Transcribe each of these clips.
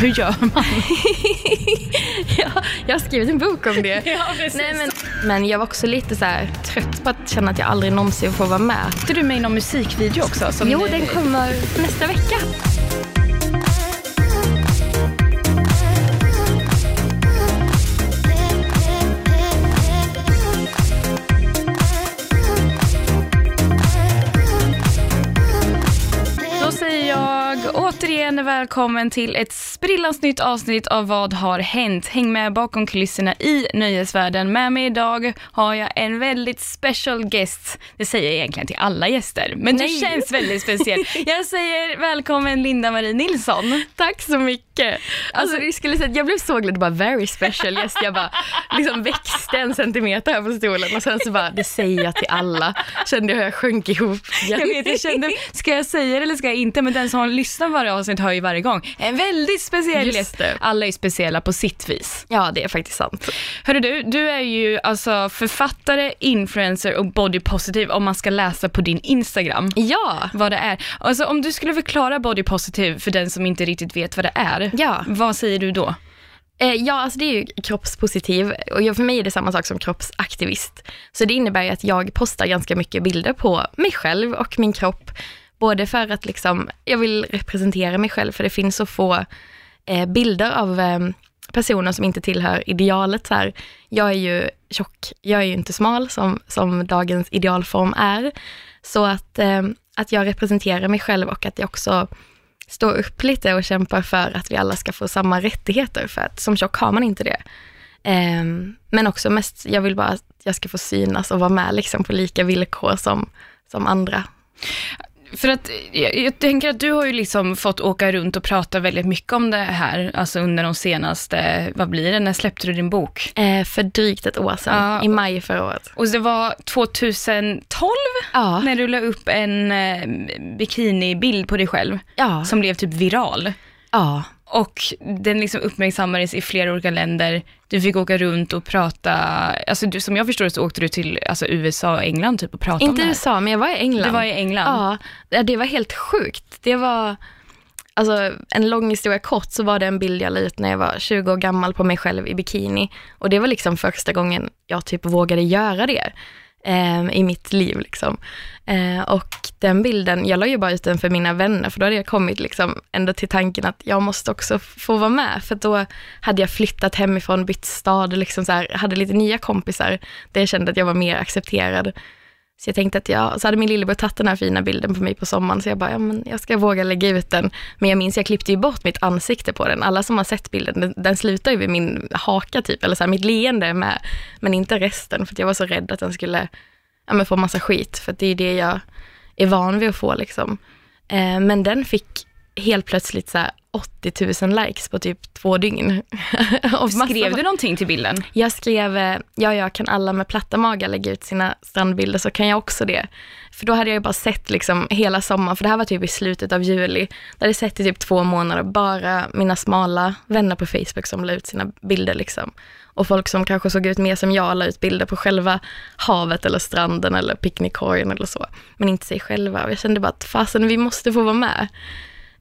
Hur gör man? ja, jag har skrivit en bok om det. Ja. Nej, men, men jag var också lite så här trött på att känna att jag aldrig någonsin får vara med. Är du med i någon musikvideo också? Jo, den kommer nästa vecka. Återigen välkommen till ett sprillans nytt avsnitt av Vad har hänt? Häng med bakom kulisserna i nöjesvärlden. Med mig idag har jag en väldigt special guest. Det säger jag egentligen till alla gäster, men Nej. du känns väldigt speciell. Jag säger välkommen Linda-Marie Nilsson. Tack så mycket. Alltså, det skulle säga, jag blev så glad, bara very special yes. Jag bara liksom växte en centimeter här på stolen och sen så bara, det säger jag till alla. Kände jag hur jag sjönk ihop. Jag vet, jag kände, ska jag säga det eller ska jag inte? Men den som lyssnar varje avsnitt hör ju varje gång. En väldigt speciell Just gäst. det. Alla är speciella på sitt vis. Ja, det är faktiskt sant. Hörru du, du är ju alltså författare, influencer och body positive om man ska läsa på din Instagram Ja, vad det är. Alltså om du skulle förklara body positive för den som inte riktigt vet vad det är, Ja. vad säger du då? Eh, ja, alltså det är ju kroppspositiv och för mig är det samma sak som kroppsaktivist. Så det innebär att jag postar ganska mycket bilder på mig själv och min kropp. Både för att liksom, jag vill representera mig själv, för det finns så få eh, bilder av eh, personer som inte tillhör idealet. Så här. Jag är ju tjock, jag är ju inte smal som, som dagens idealform är. Så att, eh, att jag representerar mig själv och att jag också står upp lite och kämpar för att vi alla ska få samma rättigheter, för att som tjock har man inte det. Eh, men också mest, jag vill bara att jag ska få synas och vara med liksom på lika villkor som, som andra. För att jag, jag tänker att du har ju liksom fått åka runt och prata väldigt mycket om det här, alltså under de senaste, vad blir det, när släppte du din bok? Eh, för drygt ett år sedan, Ja. i maj förra året. Och det var 2012 Ja, när du la upp en eh, bikinibild på dig själv ja, som blev typ viral. ja. Och den liksom uppmärksammades i flera olika länder. Du fick åka runt och prata, alltså du, som jag förstår det så åkte du till alltså USA och England typ och pratade om Inte det här. USA, men jag var i England. Du var i England. Ja, det var helt sjukt. Det var, alltså en lång historia kort, så var det en bild jag la ut när jag var 20 år gammal på mig själv i bikini. Och det var liksom första gången jag typ vågade göra det Ehm, i mitt liv. Liksom. Eh, och den bilden, jag la ju bara ut den för mina vänner, för då hade jag kommit liksom ändå till tanken att jag måste också få vara med, för då hade jag flyttat hemifrån, bytt stad liksom så här, hade lite nya kompisar, där jag kände att jag var mer accepterad. Så jag tänkte att jag, så hade min lillebror tagit den här fina bilden på mig på sommaren, så jag bara, ja men jag ska våga lägga ut den. Men jag minns, jag klippte ju bort mitt ansikte på den. Alla som har sett bilden, den, den slutar ju vid min haka typ, eller så här, mitt leende med, men inte resten, för att jag var så rädd att den skulle ja, men få massa skit, för att det är det jag är van vid att få liksom. Eh, men den fick helt plötsligt så här 80 000 likes på typ två dygn. Skrev du någonting till bilden? jag skrev, eh, ja, ja, kan alla med platta magar lägga ut sina strandbilder så kan jag också det. För då hade jag ju bara sett liksom hela sommaren, för det här var typ i slutet av juli. Där hade sett i typ två månader bara mina smala vänner på Facebook som la ut sina bilder liksom. Och folk som kanske såg ut mer som jag la ut bilder på själva havet eller stranden eller picknickkorgen eller så. Men inte sig själva. Och jag kände bara att fasen, vi måste få vara med.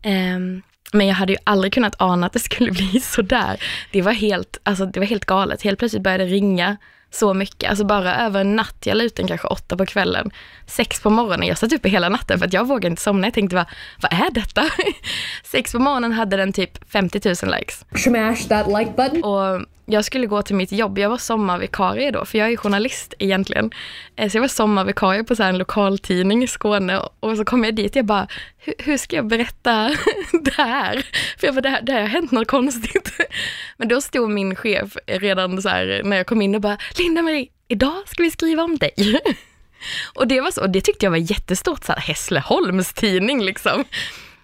Ehm, men jag hade ju aldrig kunnat ana att det skulle bli så där. Det var helt, alltså, det var helt galet. Helt plötsligt började det ringa så mycket. Alltså bara över en natt. Jag la ut den kanske åtta på kvällen. Sex på morgonen. Jag satt uppe hela natten för att jag vågade inte somna. Jag tänkte, vad, vad är detta? Sex på morgonen hade den typ 50 000 likes. Smash that like button. Och jag skulle gå till mitt jobb. Jag var sommarvikarie då, för jag är journalist egentligen. Eh, så jag var sommarvikarie på så här en lokaltidning i Skåne och så kom jag dit. Jag bara, hur, hur ska jag berätta det här? För jag bara, det, här, det här har hänt något konstigt. Men då stod min chef redan så här när jag kom in och bara, Linda-Marie, idag ska vi skriva om dig. Och det var så, och det tyckte jag var jättestort, så här Hässleholms tidning liksom.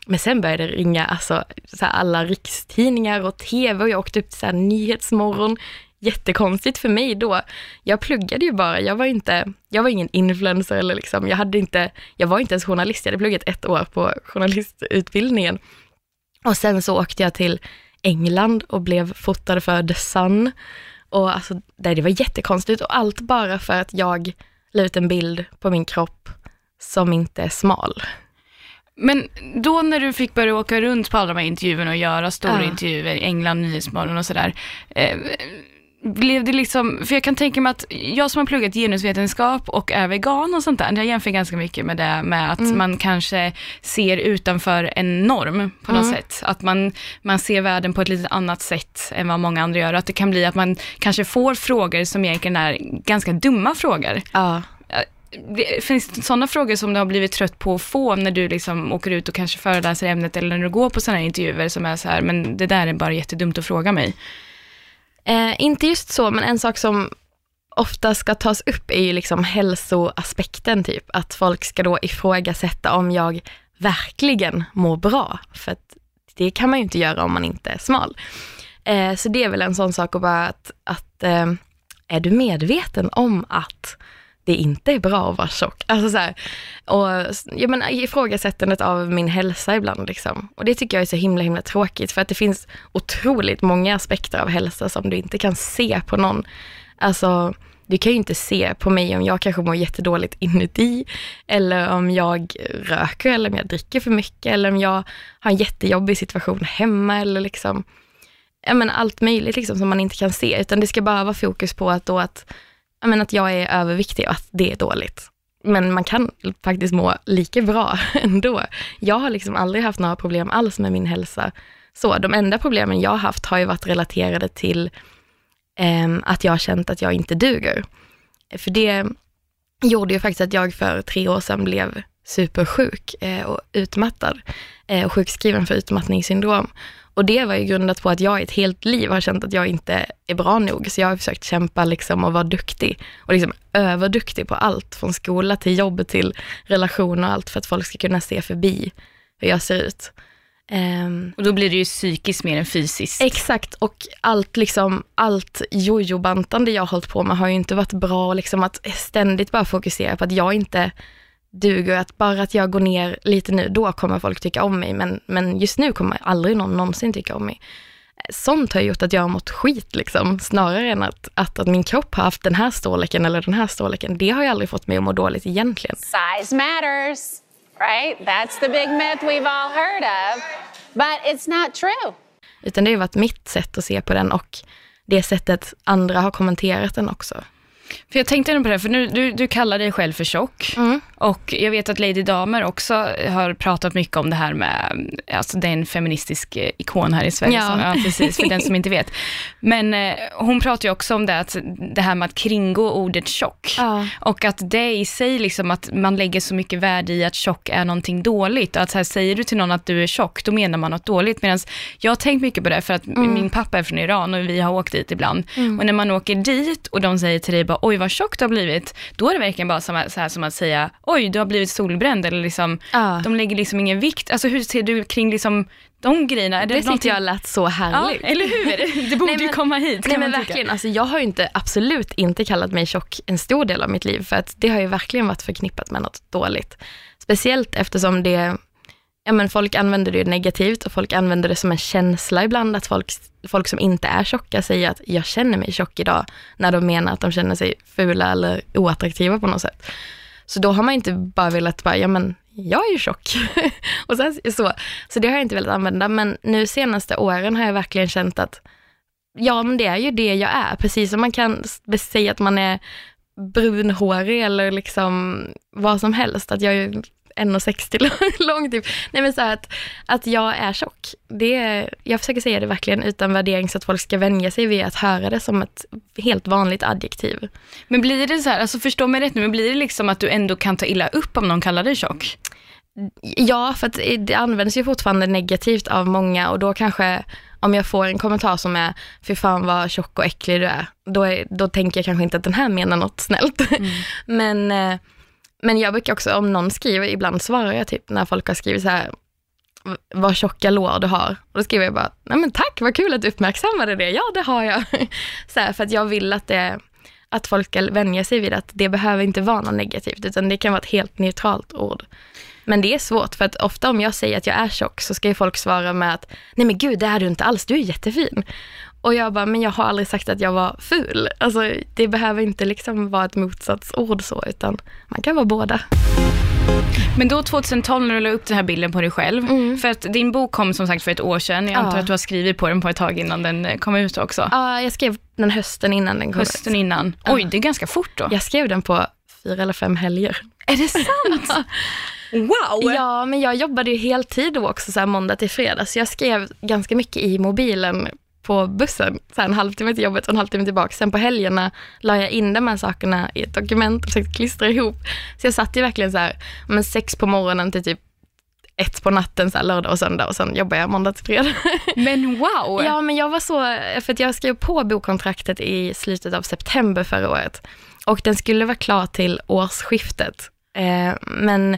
Men sen började det ringa alltså, så här alla rikstidningar och tv och jag åkte upp till så här Nyhetsmorgon. Jättekonstigt för mig då. Jag pluggade ju bara, jag var inte, jag var ingen influencer eller liksom, jag hade inte, jag var inte ens journalist, jag hade pluggat ett år på journalistutbildningen. Och sen så åkte jag till England och blev fotad för The Sun. Och alltså, det var jättekonstigt och allt bara för att jag la ut en bild på min kropp som inte är smal. Men då när du fick börja åka runt på alla de här intervjuerna och göra stora Ja. intervjuer, England, Nyhetsmorgon och sådär. Eh, blev det liksom, för jag kan tänka mig att jag som har pluggat genusvetenskap och är vegan och sånt där, jag jämför ganska mycket med det med att man kanske ser utanför en norm på något sätt. Att man, man ser världen på ett lite annat sätt än vad många andra gör. Att det kan bli att man kanske får frågor som egentligen är ganska dumma frågor. Ja. Det, finns det sådana frågor som du har blivit trött på att få när du liksom åker ut och kanske föreläser ämnet eller när du går på sådana här intervjuer som är så här, men det där är bara jättedumt att fråga mig. Eh, inte just så, men en sak som ofta ska tas upp är ju liksom hälsoaspekten, typ. Att folk ska då ifrågasätta om jag verkligen mår bra, för att det kan man ju inte göra om man inte är smal. Eh, så det är väl en sån sak att bara att, att eh, är du medveten om att det inte är bra att vara tjock. Alltså så här, och ja, men, ifrågasättandet av min hälsa ibland. Liksom. Och det tycker jag är så himla himla tråkigt för att det finns otroligt många aspekter av hälsa som du inte kan se på någon. Alltså, du kan ju inte se på mig om jag kanske mår jättedåligt inuti eller om jag röker eller om jag dricker för mycket eller om jag har en jättejobbig situation hemma eller liksom, ja men allt möjligt liksom som man inte kan se, utan det ska bara vara fokus på att då att jag menar att jag är överviktig och att det är dåligt. Men man kan faktiskt må lika bra ändå. Jag har liksom aldrig haft några problem alls med min hälsa. Så de enda problemen jag har haft har ju varit relaterade till eh, att jag har känt att jag inte duger. För det gjorde ju faktiskt att jag för tre år sedan blev supersjuk eh, och utmattad eh, och sjukskriven för utmattningssyndrom. Och det var ju grundat på att jag i ett helt liv har känt att jag inte är bra nog. Så jag har försökt kämpa liksom och vara duktig och liksom överduktig på allt. Från skola till jobb till relation och allt för att folk ska kunna se förbi hur jag ser ut. Ehm, Och då blir det ju psykiskt mer än fysiskt. Exakt, och allt, liksom, allt jojobantande jag har hållit på med har ju inte varit bra. Liksom att ständigt bara fokusera på att jag inte duger, att bara att jag går ner lite nu, då kommer folk tycka om mig. Men, men just nu kommer aldrig någon någonsin tycka om mig. Sånt har gjort att jag har mått skit, liksom, snarare än att, att, att min kropp har haft den här storleken eller den här storleken. Det har ju aldrig fått mig att må dåligt egentligen. Size matters, right? That's the big myth we've all heard of. But it's not true. Utan det har varit mitt sätt att se på den och det sättet andra har kommenterat den också. För jag tänkte på det, för nu, du, du kallar dig själv för tjock. Mm. Och jag vet att Lady Damer också har pratat mycket om det här med, alltså det är en feministisk eh, ikon här i Sverige, Ja. som, ja precis, för den som inte vet. Men eh, hon pratar ju också om det, att det här med att kringgå ordet tjock. Ja. Och att det i sig, liksom att man lägger så mycket värde i att tjock är någonting dåligt. Och att så här, säger du till någon att du är tjock, då menar man något dåligt. Medan jag har tänkt mycket på det, för att Mm. min pappa är från Iran och vi har åkt dit ibland. Och när man åker dit och de säger till dig bara, oj vad tjock du har blivit, då är det verkligen bara som, så här, som att säga, oj du har blivit solbränd, eller liksom, Ja. de lägger liksom ingen vikt. Alltså hur ser du kring liksom de grejerna? Är det, Det tyckte någonting- jag lät så Ja, härligt. eller hur? Det borde Nej, ju men- komma hit, Nej men tycka. verkligen, alltså, jag har ju inte, absolut inte kallat mig tjock en stor del av mitt liv, för att det har ju verkligen varit förknippat med något dåligt. Speciellt eftersom det, ja men folk använder det negativt och folk använder det som en känsla ibland, att folk, folk som inte är tjocka säger att jag känner mig tjock idag, när de menar att de känner sig fula eller oattraktiva på något sätt. Så då har man inte bara velat bara, ja men jag är ju tjock. och så, så, så det har jag inte velat använda, men nu senaste åren har jag verkligen känt att Ja, men det är ju det jag är. Precis som man kan säga att man är brunhårig eller liksom vad som helst. Att jag är 1,60 lång typ. Nej men så att, att jag är tjock. Det jag försöker säga det verkligen utan värdering så att folk ska vänja sig vid att höra det som ett helt vanligt adjektiv. Men blir det så här, alltså förstå mig rätt nu, men blir det liksom att du ändå kan ta illa upp om någon kallar dig tjock? Ja, för att det används ju fortfarande negativt av många och då kanske om jag får en kommentar som är, fy fan vad tjock och äcklig du är, då, är, då tänker jag kanske inte att den här menar något snällt. men, eh, men jag brukar också, om någon skriver, ibland svarar jag typ när folk har skrivit så här, vad tjocka lår du har. Och då skriver jag bara, nej men tack, vad kul att du uppmärksammade det. Ja, det har jag. så här, för att jag vill att det, att folk ska vänja sig vid att det behöver inte vara något negativt, utan det kan vara ett helt neutralt ord. Men det är svårt, för att ofta om jag säger att jag är tjock så ska ju folk svara med att, nej men gud, det är du inte alls, du är jättefin. Och jag bara, men jag har aldrig sagt att jag var ful. Alltså det behöver inte liksom vara ett motsatsord så, utan man kan vara båda. Men då 2012 när du la upp den här bilden på dig själv, Mm. för att din bok kom som sagt för ett år sedan, jag antar Ja. att du har skrivit på den på ett tag innan den eh, kom ut också. Ja, jag skrev den hösten innan den kom Hösten ut. innan. Oj, det är ganska fort då. Jag skrev den på fyra eller fem helger. Är det sant? wow! Ja, men jag jobbade ju heltid då också, så här måndag till fredag, så jag skrev ganska mycket i mobilen på bussen, så en halvtimme till jobbet och en halvtimme tillbaka. Sen på helgerna la jag in de här sakerna i ett dokument och försökte klistra ihop. Så jag satt ju verkligen så här, men sex på morgonen till typ ett på natten, så här, lördag och söndag och sen jobbade jag måndag till fredag. Men wow! Ja, men jag var så, för att jag skrev på bokkontraktet i slutet av september förra året och den skulle vara klar till årsskiftet. Eh, men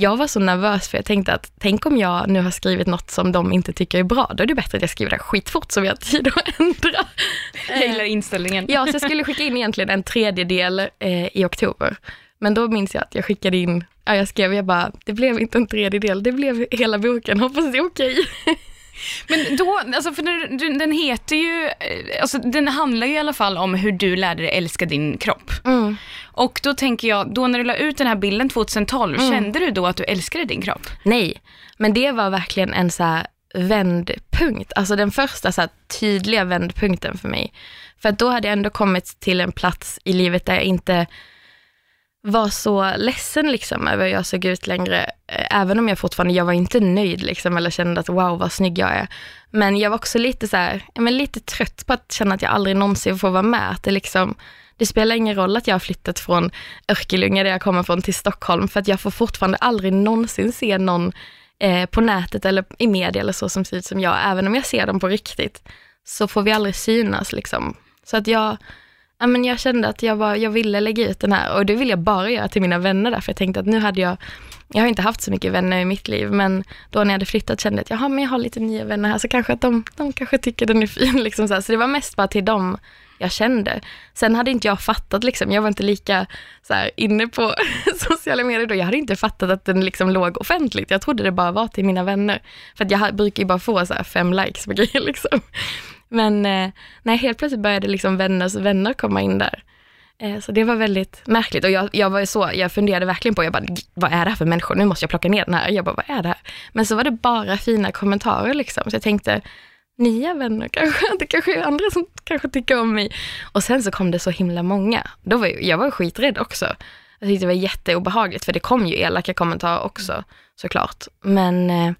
jag var så nervös för jag tänkte att tänk om jag nu har skrivit något som de inte tycker är bra, då är det bättre att jag skriver det skitfort så vi har tid att ändra. Jag gillar inställningen. Ja, så jag skulle skicka in egentligen en tredjedel eh, i oktober. Men då minns jag att jag skickade in, ja, jag skrev, jag bara, det blev inte en tredjedel, det blev hela boken, hoppas det är okej. Men då, alltså för den, den- heter ju, eh, alltså den handlar ju i alla fall om hur du lärde dig älska din kropp. Mm. Och då tänker jag, då när du la ut den här bilden 2012, Mm. kände du då att du älskade din kropp? Nej, men det var verkligen en så här vändpunkt, alltså den första så tydliga vändpunkten för mig. För då hade jag ändå kommit till en plats i livet där jag inte var så ledsen liksom över hur jag såg ut längre, eh, även om jag fortfarande, jag var inte nöjd liksom eller kände att wow vad snygg jag är. Men jag var också lite så här, men lite trött på att känna att jag aldrig någonsin får vara med. Att det liksom, det spelar ingen roll att jag har flyttat från Örkelljunga där jag kommer från till Stockholm för att jag får fortfarande aldrig någonsin se någon eh, på nätet eller i media eller så som ser ut som jag, även om jag ser dem på riktigt, så får vi aldrig synas liksom. Så att jag, ja, men jag kände att jag, bara, jag ville lägga ut den här och det ville jag bara göra till mina vänner där, för jag tänkte att nu hade jag, jag har inte haft så mycket vänner i mitt liv, men då när jag hade flyttat kände jag att jaha, men jag har lite nya vänner här, så kanske att de, de kanske tycker den är fin. Liksom så, här. så det var mest bara till dem jag kände. Sen hade inte jag fattat, liksom, jag var inte lika så här, inne på sociala medier då. Jag hade inte fattat att den liksom låg offentligt. Jag trodde det bara var till mina vänner. För att jag brukar ju bara få så här, fem likes på grejer. Liksom. Men eh, nej, helt plötsligt började liksom vänners vänner komma in där. Eh, så det var väldigt märkligt och jag, jag var så, jag funderade verkligen på, jag bara, vad är det här för människor? Nu måste jag plocka ner den här. Jag bara, vad är det här? Men så var det bara fina kommentarer liksom. Så jag tänkte, nya vänner kanske, det kanske är andra som kanske tycker om mig. Och sen så kom det så himla många. Då var jag, jag var skiträdd också. Jag tyckte det var jätteobehagligt för det kom ju elaka kommentarer också såklart. Men eh,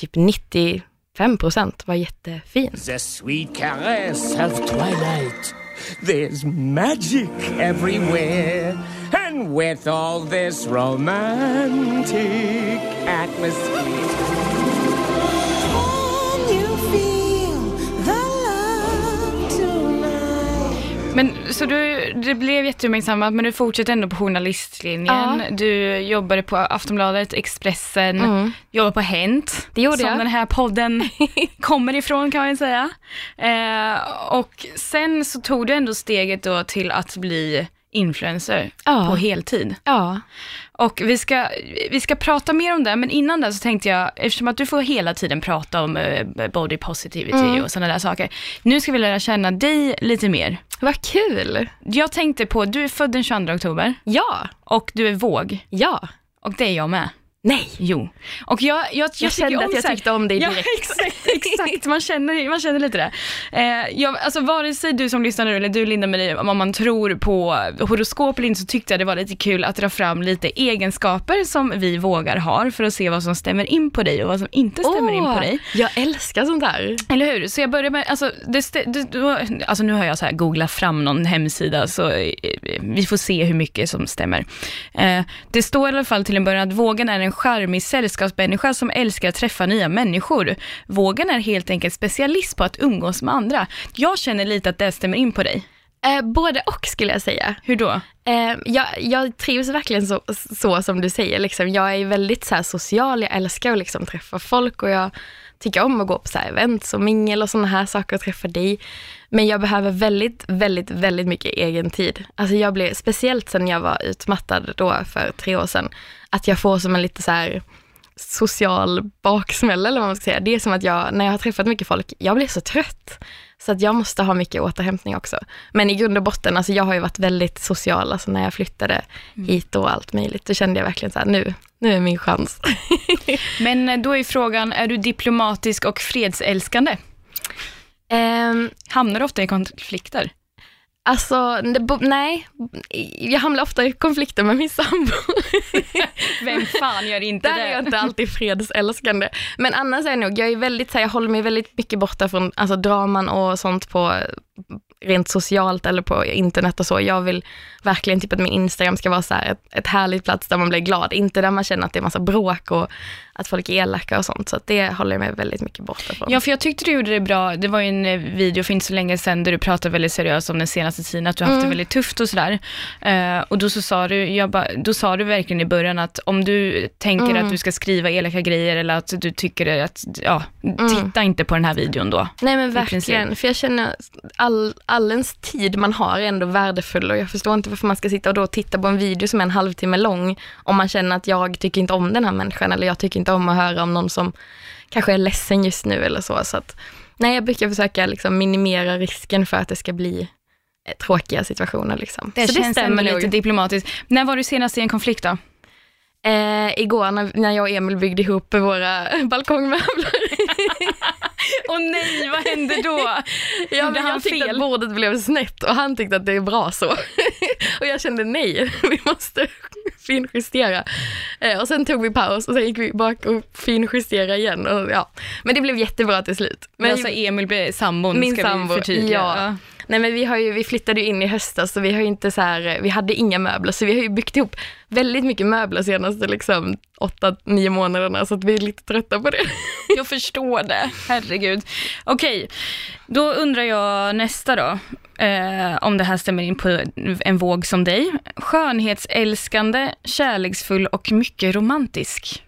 typ 90 5 var jättefin. The sweet caress of twilight. There's magic everywhere. And with all this romantic atmosphere. Men så du, det blev jätteuppmärksammat, men du fortsätter ändå på journalistlinjen. Ja. Du jobbade på Aftonbladet, Expressen, jobbade på Hänt. Mm. Det gjorde som jag. den här podden kommer ifrån kan man säga. Eh, och sen så tog du ändå steget då till att bli influencer Ja. på heltid. Ja, Och vi ska, vi ska prata mer om det, men innan det så tänkte jag, eftersom att du får hela tiden prata om eh, body positivity Mm. och sådana där saker. Nu ska vi lära känna dig lite mer. vad kul. Jag tänkte på, du är född den 22 oktober Ja, och du är våg. ja. Och det är jag med. Nej. Jo. Och jag, jag, jag, tycker kände att jag här- tyckte om dig Ja, direkt. exakt, exakt. Man känner, man känner lite det. Eh, jag, alltså vare sig du som lyssnar nu eller du Linda Marie, om man tror på horoskop eller inte så tyckte jag det var lite kul att dra fram lite egenskaper som vi vågar har för att se vad som stämmer in på dig och vad som inte stämmer in på dig. Jag älskar sånt här. Eller hur? Så jag börjar med, alltså, det, det, då, alltså nu har jag så här googlat fram någon hemsida så eh, vi får se hur mycket som stämmer. Eh, det står i alla fall till en början att vågen är en charmig sällskapsmänniska som älskar att träffa nya människor. Vågen är helt enkelt specialist på att umgås med andra. Jag känner lite att det stämmer in på dig. Eh, både och skulle jag säga. Hur då? Eh, jag, jag trivs verkligen så, så som du säger. Liksom. Jag är väldigt så social, jag älskar att liksom, träffa folk och jag tycker om att gå på så här, events och mingel och sådana här saker och träffa dig. Men jag behöver väldigt, väldigt, väldigt mycket egen tid. Alltså jag blir, speciellt sen jag var utmattad då för tre år sedan, att jag får som en lite så här social baksmälla eller vad man ska säga. Det är som att jag, när jag har träffat mycket folk, jag blir så trött. Så att jag måste ha mycket återhämtning också. Men i grund och botten, alltså jag har ju varit väldigt social, alltså när jag flyttade hit och allt möjligt, då kände jag verkligen så här, nu, nu är min chans. Men eh, då är frågan, är du diplomatisk och fredsälskande? Ehm, Hamnar du ofta i konflikter? Alltså, nej, jag hamnar ofta i konflikter med min sambo. Vem fan gör inte Där det? är jag inte alltid fredsälskande. Men annars är jag nog, jag är väldigt så här, jag håller mig väldigt mycket borta från alltså, draman och sånt på rent socialt eller på internet och så. Jag vill verkligen typ att min Instagram ska vara så här ett, ett härligt plats där man blir glad. Inte där man känner att det är massa bråk och att folk är elaka och sånt. Så det håller jag mig väldigt mycket borta från. Ja, för jag tyckte du gjorde det bra. Det var ju en eh, video för inte så länge sedan där du pratade väldigt seriöst om den senaste tiden, att du har haft det väldigt tufft och sådär. Eh, och då så sa du, jag ba, då sa du verkligen i början att om du tänker att du ska skriva elaka grejer eller att du tycker att, ja, titta inte på den här videon då. Nej men verkligen, för jag känner all, all ens tid man har är ändå värdefull och jag förstår inte varför man ska sitta och då titta på en video som är en halvtimme lång om man känner att jag tycker inte om den här människan eller jag tycker inte om att höra om någon som kanske är ledsen just nu eller så. så att, nej, jag brukar försöka liksom minimera risken för att det ska bli eh, tråkiga situationer. Liksom. Det så känns ändå nog. lite diplomatiskt. När var du senast i en konflikt då? Eh, igår när, när jag och Emil byggde ihop våra balkongmöbler. Åh nej, vad hände då? Ja, men han jag tyckte fel? att bordet blev snett och han tyckte att det är bra så. och jag kände nej, vi måste finjustera. Eh, och sen tog vi paus och sen gick vi bak och finjustera igen. Och, ja. Men det blev jättebra till slut. Men alltså Emil, blev sambon, Min ska sambo, vi förtydliga. ja. Nej men vi, har ju, vi flyttade ju in i höstas så vi har ju inte så här, vi hade inga möbler så vi har ju byggt ihop väldigt mycket möbler senaste liksom åtta, nio månaderna så att vi är lite trötta på det. Jag förstår det, herregud. Okej, då undrar jag nästa då, eh, om det här stämmer in på en våg som dig. Skönhetsälskande, kärleksfull och mycket romantisk.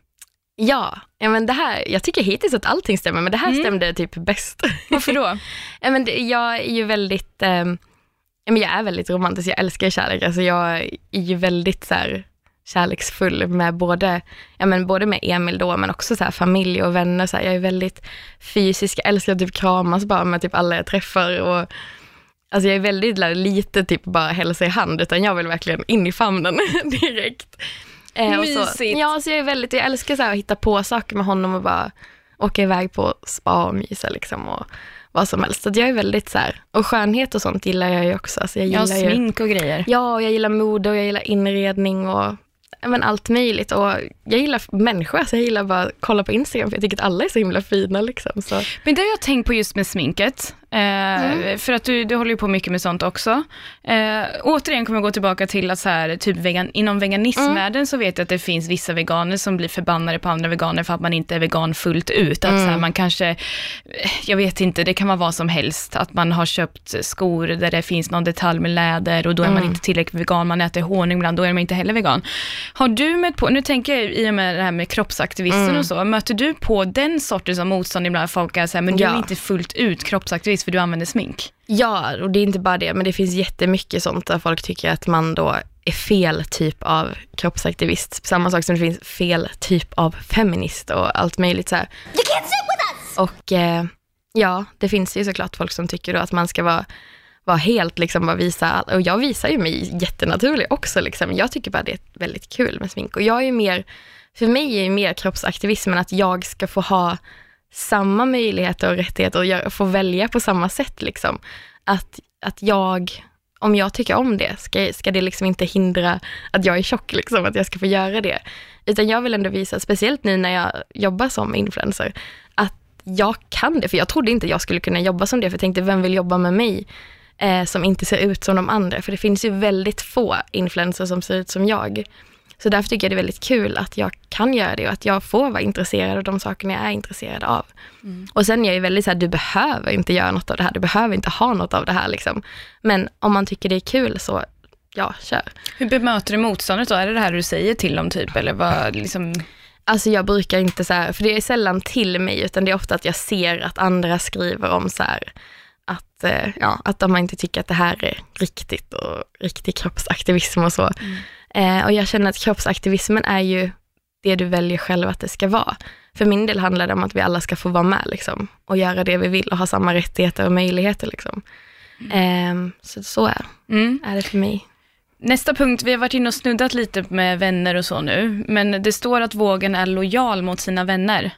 Ja, ja men det här, jag tycker hittills att allting stämmer men det här stämde typ bäst. Varför då? Ja, men det, jag är ju väldigt, eh, men jag är väldigt romantisk, jag älskar kärlek. Alltså jag är ju väldigt så här, kärleksfull med både, ja, men både med Emil då, men också så här, familj och vänner. Så här, jag är väldigt fysisk, jag älskar att typ kramas bara med typ alla jag träffar. Och, alltså jag är väldigt lite typ bara hälsa i hand, utan jag vill verkligen in i famnen direkt. Eh, Mysigt. ja, så jag är väldigt, jag älskar så här, att hitta på saker med honom och bara åka iväg på spa och mysa liksom och vad som helst. Så jag är väldigt så här, och skönhet och sånt gillar jag ju också. Så jag Ja, gillar ju, smink och grejer. ja, och jag gillar mode och jag gillar inredning och ja, men allt möjligt. Och jag gillar människor, så jag gillar bara att kolla på Instagram för jag tycker att alla är så himla fina liksom. Så. Men det har jag tänkt på just med sminket, eh, för att du, du håller ju på mycket med sånt också. Eh, återigen kommer jag gå tillbaka till att så här, typ vegan, inom veganismvärlden så vet jag att det finns vissa veganer som blir förbannade på andra veganer för att man inte är vegan fullt ut. Att så här, man kanske, jag vet inte, det kan vara vad som helst. Att man har köpt skor där det finns någon detalj med läder och då är man inte tillräckligt vegan, man äter honung ibland, då är man inte heller vegan. Har du mött på, nu tänker jag i och med det här med kroppsaktivisten och så, möter du på den sortens av motstånd ibland? Folk är så här, men du är Ja. inte fullt ut kroppsaktivist för du använder smink. Ja, och det är inte bara det, men det finns jättemycket sånt där folk tycker att man då är fel typ av kroppsaktivist. Samma sak som det finns fel typ av feminist och allt möjligt så här. You can't sit with us! Och eh, ja, det finns ju såklart folk som tycker då att man ska vara, vara helt, liksom bara visa, och jag visar ju mig jättenaturlig också liksom. Jag tycker bara det är väldigt kul med smink och jag är ju mer, för mig är ju mer kroppsaktivismen att jag ska få ha samma möjligheter och rättigheter och få välja på samma sätt liksom. Att, att jag, om jag tycker om det, ska, ska det liksom inte hindra att jag är tjock, liksom, att jag ska få göra det. Utan jag vill ändå visa, speciellt nu när jag jobbar som influencer, att jag kan det. För jag trodde inte jag skulle kunna jobba som det, för jag tänkte, vem vill jobba med mig eh, som inte ser ut som de andra? För det finns ju väldigt få influencers som ser ut som jag. Så därför tycker jag det är väldigt kul att jag kan göra det och att jag får vara intresserad av de sakerna jag är intresserad av. Och sen är jag ju väldigt så här, du behöver inte göra något av det här, du behöver inte ha något av det här liksom. Men om man tycker det är kul så, ja, kör. Hur bemöter du motståndet då? Är det det här du säger till dem typ, eller vad liksom? Alltså jag brukar inte så här, för det är sällan till mig, utan det är ofta att jag ser att andra skriver om så här, att, eh, ja, att de inte tycker att det här är riktigt och riktig kroppsaktivism och så. Eh, och jag känner att kroppsaktivismen är ju det du väljer själv att det ska vara. För min del handlar det om att vi alla ska få vara med liksom, och göra det vi vill och ha samma rättigheter och möjligheter. Liksom. Ehm, så så är, Mm. är det för mig. Nästa punkt, vi har varit inne och snuddat lite med vänner och så nu, men det står att vågen är lojal mot sina vänner.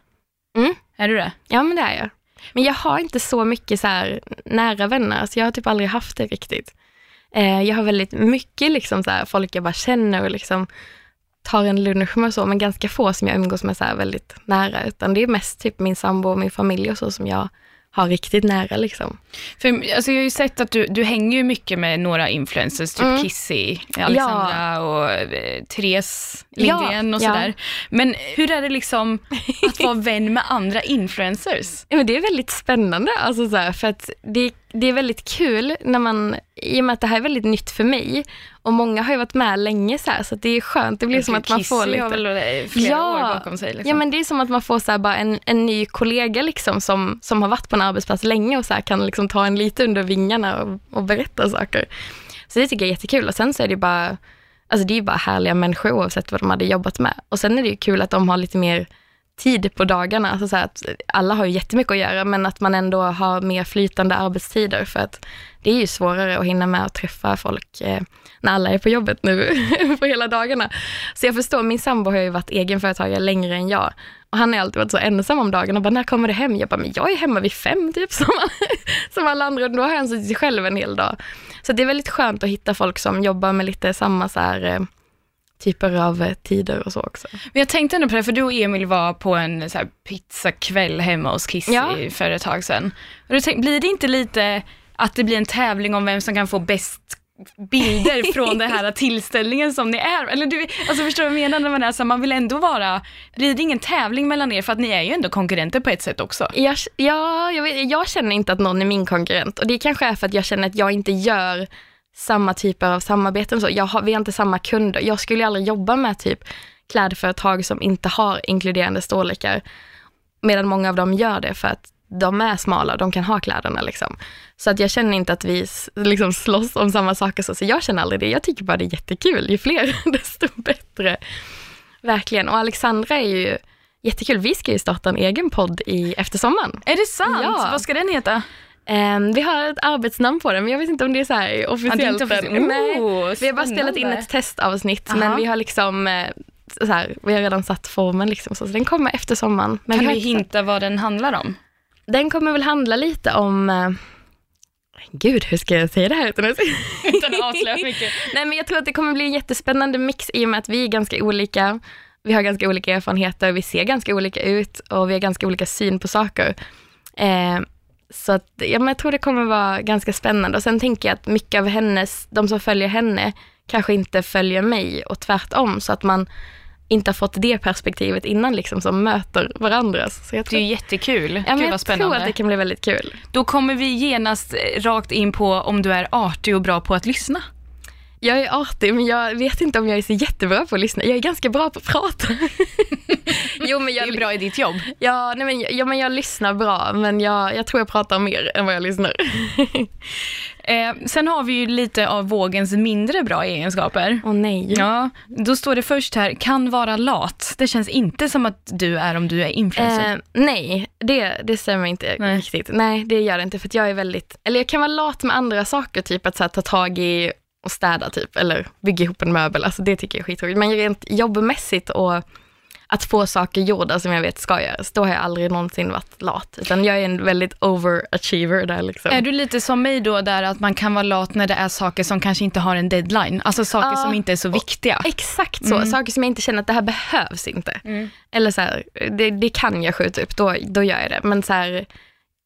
Mm. Är du det? Ja, men det är jag. Men jag har inte så mycket så nära vänner, alltså jag har typ aldrig haft det riktigt. Eh, jag har väldigt mycket liksom så här, folk jag bara känner och liksom tar en lunch med och så, men ganska få som jag umgås med så här väldigt nära, utan det är mest typ min sambo och min familj och så som jag har riktigt nära liksom. För, alltså, jag har ju sett att du, du hänger ju mycket med några influencers, typ Mm. Kissy, Alexandra och eh, Therese Lindgren och Ja, sådär. Men hur är det liksom att vara vän med andra influencers? Ja, men det är väldigt spännande, alltså så här, för att det, det är väldigt kul när man, i och med att det här är väldigt nytt för mig, och många har ju varit med länge så här, så det är skönt, det blir som att man får lite... har väl flera år bakom sig. Liksom. Ja, men det är som att man får så bara en, en ny kollega liksom som, som har varit på en arbetsplats länge och så här kan liksom ta en lite under vingarna och, och berätta saker. Så det tycker jag är jättekul och sen så är det bara, alltså det är bara härliga människor oavsett vad de hade jobbat med. Och sen är det ju kul att de har lite mer tid på dagarna, alltså så här att alla har ju jättemycket att göra, men att man ändå har mer flytande arbetstider för att det är ju svårare att hinna med att träffa folk eh, när alla är på jobbet nu på hela dagarna. Så jag förstår, min sambo har ju varit egenföretagare längre än jag och han har alltid varit så ensam om dagarna och bara, när kommer du hem? Jag bara, men jag är hemma vid fem typ som, som alla andra och då har han suttit själv en hel dag. Så det är väldigt skönt att hitta folk som jobbar med lite samma så här, eh, typer av eh, tider och så också. Men jag tänkte ändå på det, för du och Emil var på en så här, pizzakväll hemma hos Kissy Ja. för ett tag sedan. Och då tänkte, blir det inte lite att det blir en tävling om vem som kan få bäst bilder från den här tillställningen som ni är? Eller du, alltså förstår du vad jag menar när man är så man vill ändå vara, blir det ingen tävling mellan er för att ni är ju ändå konkurrenter på ett sätt också? Jag, ja, jag, vet, jag känner inte att någon är min konkurrent och det kanske är för att jag känner att jag inte gör samma typer av samarbeten. Så jag har, vi har inte samma kunder. Jag skulle aldrig jobba med typ klädföretag som inte har inkluderande storlekar. Medan många av dem gör det för att de är smala och de kan ha kläderna. Liksom. Så att jag känner inte att vi liksom slåss om samma saker. Så, så jag känner aldrig det. Jag tycker bara det är jättekul. Ju fler, desto bättre. Verkligen. Och Alexandra är ju jättekul. Vi ska ju starta en egen podd i eftersommaren. Är det sant? Ja. Vad ska den heta? Ehm, vi har ett arbetsnamn på den, men jag vet inte om det är så här officiellt inte än. officiellt. Nej. Oh, Vi har bara spelat in ett testavsnitt, Aha. men vi har liksom eh, så här, vi har redan satt formen liksom, så, den kommer efter sommaren. Men Kan vi du inte- hinta vad den handlar om? Den kommer väl handla lite om, eh, gud hur ska jag säga det här utan att Utan att avslöja mycket. Nej men jag tror att det kommer bli en jättespännande mix i och med att vi är ganska olika. Vi har ganska olika erfarenheter, vi ser ganska olika ut och vi har ganska olika syn på saker. Eh, så att, ja, men jag tror det kommer vara ganska spännande. Och sen tänker jag att mycket av hennes, de som följer henne, kanske inte följer mig och tvärtom. Så att man inte har fått det perspektivet innan liksom, som möter varandra. Så jag Det tror, är ju jättekul. ja, Gud jag tror att det kan bli väldigt kul. Då kommer vi genast eh, rakt in på om du är artig och bra på att lyssna. Jag är artig, men jag vet inte om jag är så jättebra på att lyssna. Jag är ganska bra på att prata. jo, men Det jag, är bra i ditt jobb. Ja, nej men, ja, men jag lyssnar bra, men jag, jag tror jag pratar mer än vad jag lyssnar. Eh, sen har vi ju lite av vågens mindre bra egenskaper. Åh nej. Ja, då står det först här, kan vara lat. Det känns inte som att du är om du är influencer. Eh, nej, det, det stämmer inte Nej. riktigt. Nej, det gör det inte, för jag är väldigt, eller jag kan vara lat med andra saker, typ att så här, ta tag i och städa typ, eller bygga ihop en möbel, alltså det tycker jag är skitroligt. Men rent jobbmässigt och att få saker gjorda som jag vet ska göras, då har jag aldrig någonsin varit lat, utan jag är en väldigt overachiever där liksom. Är du lite som mig då, där att man kan vara lat när det är saker som kanske inte har en deadline? Alltså saker Ja. som inte är så viktiga. Exakt så, saker som jag inte känner att det här behövs inte. Eller så här, det, det kan jag skjuta upp, då, då gör jag det. Men så här,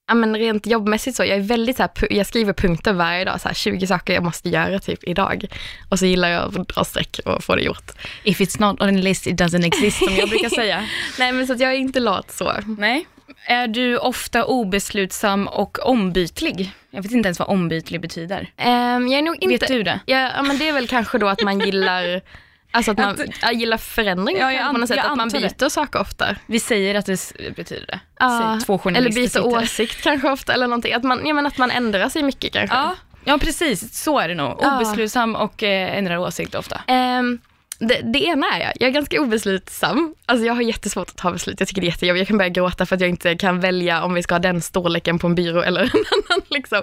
ja men rent jobbmässigt så, jag är väldigt så här, jag skriver punkter varje dag, så här 20 saker jag måste göra typ idag. Och så gillar jag att dra streck och få det gjort. If it's not on a list it doesn't exist, som jag brukar säga. Nej men så att jag är inte lat så. Nej. Är du ofta obeslutsam och ombytlig? Jag vet inte ens vad ombytlig betyder. Ehm, jag är nog inte... Vet du det? Ja, ja men det är väl kanske då att man gillar Alltså att man Att- gillar förändring Ja, jag på något sätt, att man antar det. byter saker ofta. Vi säger att det betyder det. Ja, två eller byter åsikt kanske ofta, eller någonting. Att man, ja, men att man ändrar sig mycket kanske. Ja, ja, precis. Så är det nog. Obeslutsam och eh, ändrar åsikt ofta. Ehm, det, det ena är jag, jag är ganska obeslutsam. Alltså jag har jättesvårt att ta beslut, jag tycker det är jättejobbigt. Jag kan börja gråta för att jag inte kan välja om vi ska ha den storleken på en byrå eller en annan. Liksom.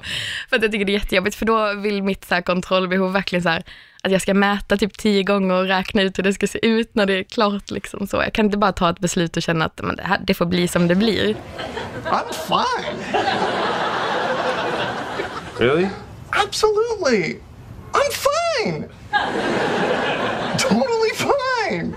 För att jag tycker det är jättejobbigt, för då vill mitt så här, kontrollbehov verkligen så här, att jag ska mäta typ tio gånger och räkna ut hur det ska se ut när det är klart. Liksom, så. Jag kan inte bara ta ett beslut och känna att men det, här, det får bli som det blir. I'm fine. Really? Absolutely. I'm fine. totally fine.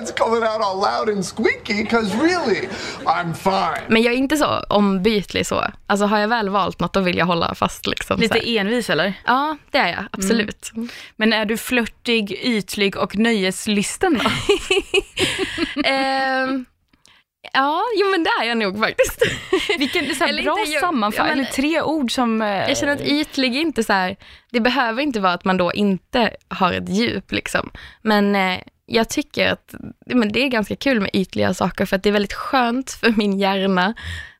It's coming out all loud and squeaky, because really, I'm fine. Men jag är inte så ombytlig så. Alltså har jag väl valt något, då vill jag hålla fast. Liksom, så Lite här. envis eller? Ja, det är jag. Absolut. Men är du flörtig, ytlig och nöjeslysten då? Ehm, ja, jo men det är jag nog faktiskt. Vilken det är så här Eller bra inte, sammanfattning, ja, eller tre ord som... eh, Jag känner att ytlig är inte så här, det behöver inte vara att man då inte har ett djup liksom. Men eh, jag tycker att men det är ganska kul med ytliga saker för att det är väldigt skönt för min hjärna,